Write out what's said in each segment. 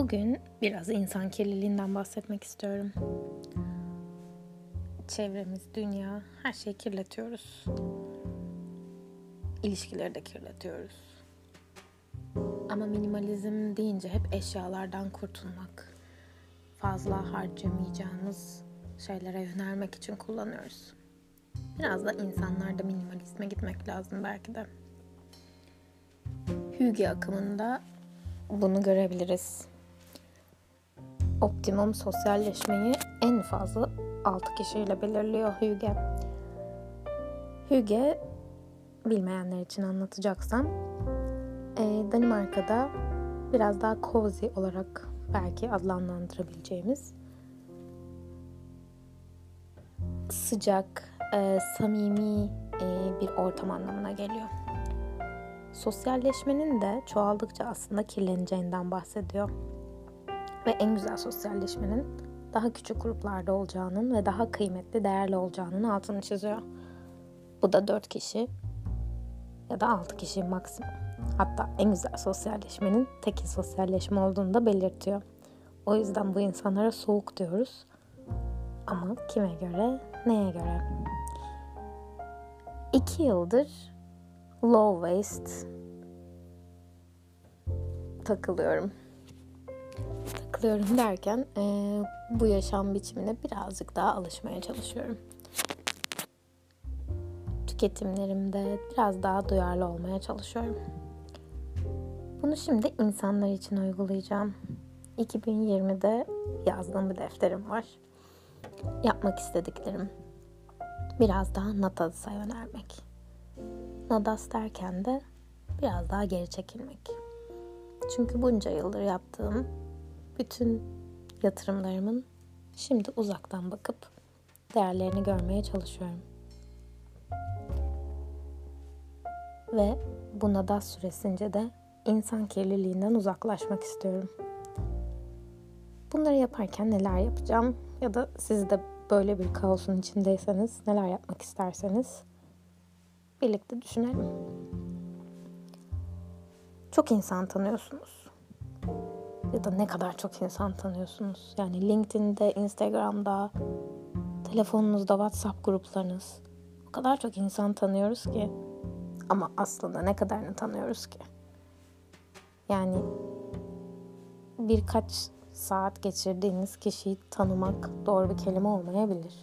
Bugün biraz insan kirliliğinden bahsetmek istiyorum. Çevremiz, dünya, her şeyi kirletiyoruz. İlişkileri de kirletiyoruz. Ama minimalizm deyince hep eşyalardan kurtulmak, fazla harcamayacağımız şeylere yönelmek için kullanıyoruz. Biraz da insanlarda minimalizme gitmek lazım belki de. Hüge akımında bunu görebiliriz. Optimum sosyalleşmeyi en fazla 6 kişiyle belirliyor Hüge. Hüge bilmeyenler için anlatacaksam e, Danimarka'da biraz daha cozy olarak belki adlandırılabileceğimiz sıcak, e, samimi e, bir ortam anlamına geliyor. Sosyalleşmenin de çoğaldıkça aslında kirleneceğinden bahsediyor. Ve en güzel sosyalleşmenin daha küçük gruplarda olacağının ve daha kıymetli, değerli olacağının altını çiziyor. Bu da 4 kişi ya da 6 kişi maksimum. Hatta en güzel sosyalleşmenin tekil sosyalleşme olduğunu da belirtiyor. O yüzden bu insanlara soğuk diyoruz. Ama kime göre, neye göre? İki yıldır low waste takılıyorum. Takılıyorum derken e, bu yaşam biçimine birazcık daha alışmaya çalışıyorum. Tüketimlerimde biraz daha duyarlı olmaya çalışıyorum. Bunu şimdi insanlar için uygulayacağım. 2020'de yazdığım bir defterim var. Yapmak istediklerim. Biraz daha Natas'a yönelmek. Nadas derken de biraz daha geri çekilmek. Çünkü bunca yıldır yaptığım bütün yatırımlarımın şimdi uzaktan bakıp değerlerini görmeye çalışıyorum. Ve bu Nadas süresince de insan kirliliğinden uzaklaşmak istiyorum. Bunları yaparken neler yapacağım ya da siz de böyle bir kaosun içindeyseniz neler yapmak isterseniz birlikte düşünelim. Çok insan tanıyorsunuz. Ya da ne kadar çok insan tanıyorsunuz. Yani LinkedIn'de, Instagram'da, telefonunuzda, WhatsApp gruplarınız. O kadar çok insan tanıyoruz ki. Ama aslında ne kadarını tanıyoruz ki? Yani birkaç saat geçirdiğiniz kişiyi tanımak doğru bir kelime olmayabilir.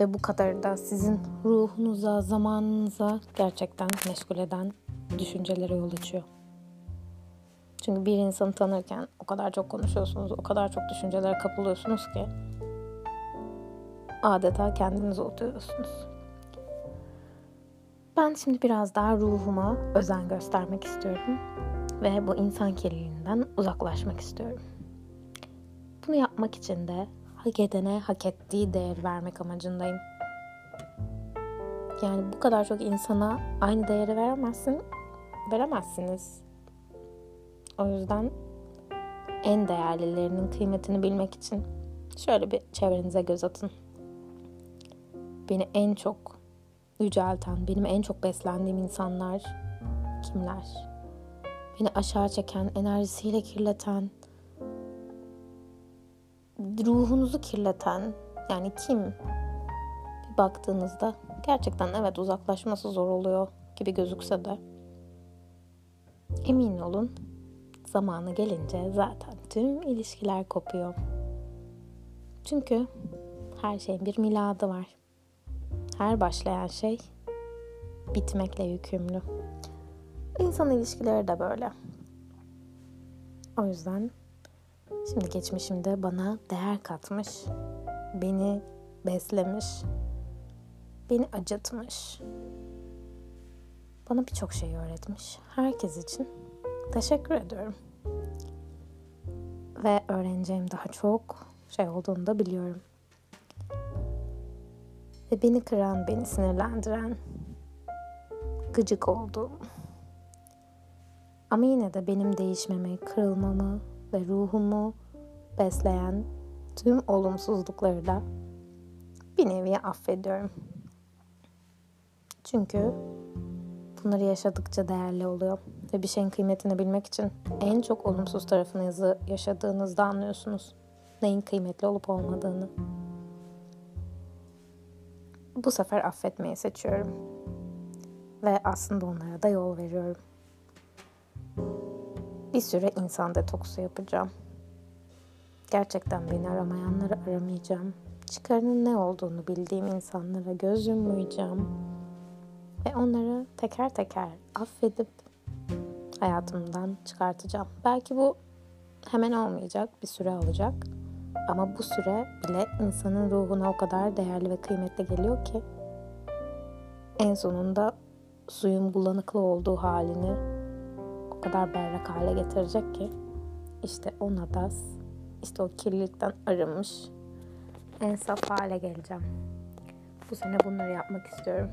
Ve bu kadar da sizin ruhunuza, zamanınıza gerçekten meşgul eden düşüncelere yol açıyor. Çünkü bir insanı tanırken o kadar çok konuşuyorsunuz, o kadar çok düşüncelere kapılıyorsunuz ki adeta kendinizi unutuyorsunuz. Ben şimdi biraz daha ruhuma özen göstermek istiyorum ve bu insan kirliliğinden uzaklaşmak istiyorum. Bunu yapmak için de hak edene hak ettiği değer vermek amacındayım. Yani bu kadar çok insana aynı değeri veremezsin, veremezsiniz. O yüzden en değerlilerinin kıymetini bilmek için şöyle bir çevrenize göz atın. Beni en çok yücelten, benim en çok beslendiğim insanlar kimler? Beni aşağı çeken, enerjisiyle kirleten, ruhunuzu kirleten yani kim bir baktığınızda gerçekten evet uzaklaşması zor oluyor gibi gözükse de emin olun zamanı gelince zaten tüm ilişkiler kopuyor. Çünkü her şeyin bir miladı var. Her başlayan şey bitmekle yükümlü. İnsan ilişkileri de böyle. O yüzden şimdi geçmişimde bana değer katmış, beni beslemiş, beni acıtmış, bana birçok şey öğretmiş. Herkes için teşekkür ediyorum. Ve öğreneceğim daha çok şey olduğunu da biliyorum. Ve beni kıran, beni sinirlendiren, gıcık olduğum, ama yine de benim değişmemi, kırılmamı ve ruhumu besleyen tüm olumsuzlukları da bir nevi affediyorum. Çünkü bunları yaşadıkça değerli oluyor. Ve bir şeyin kıymetini bilmek için en çok olumsuz tarafınızı yaşadığınızda anlıyorsunuz. Neyin kıymetli olup olmadığını. Bu sefer affetmeyi seçiyorum. Ve aslında onlara da yol veriyorum. Bir süre insan detoksu yapacağım. Gerçekten beni aramayanları aramayacağım. Çıkarının ne olduğunu bildiğim insanlara göz yummayacağım. Ve onları teker teker affedip hayatımdan çıkartacağım. Belki bu hemen olmayacak, bir süre alacak. Ama bu süre bile insanın ruhuna o kadar değerli ve kıymetli geliyor ki en sonunda suyun bulanıklı olduğu halini o kadar berrak hale getirecek ki işte ona da işte o kirlilikten arınmış en saf hale geleceğim. Bu sene bunları yapmak istiyorum.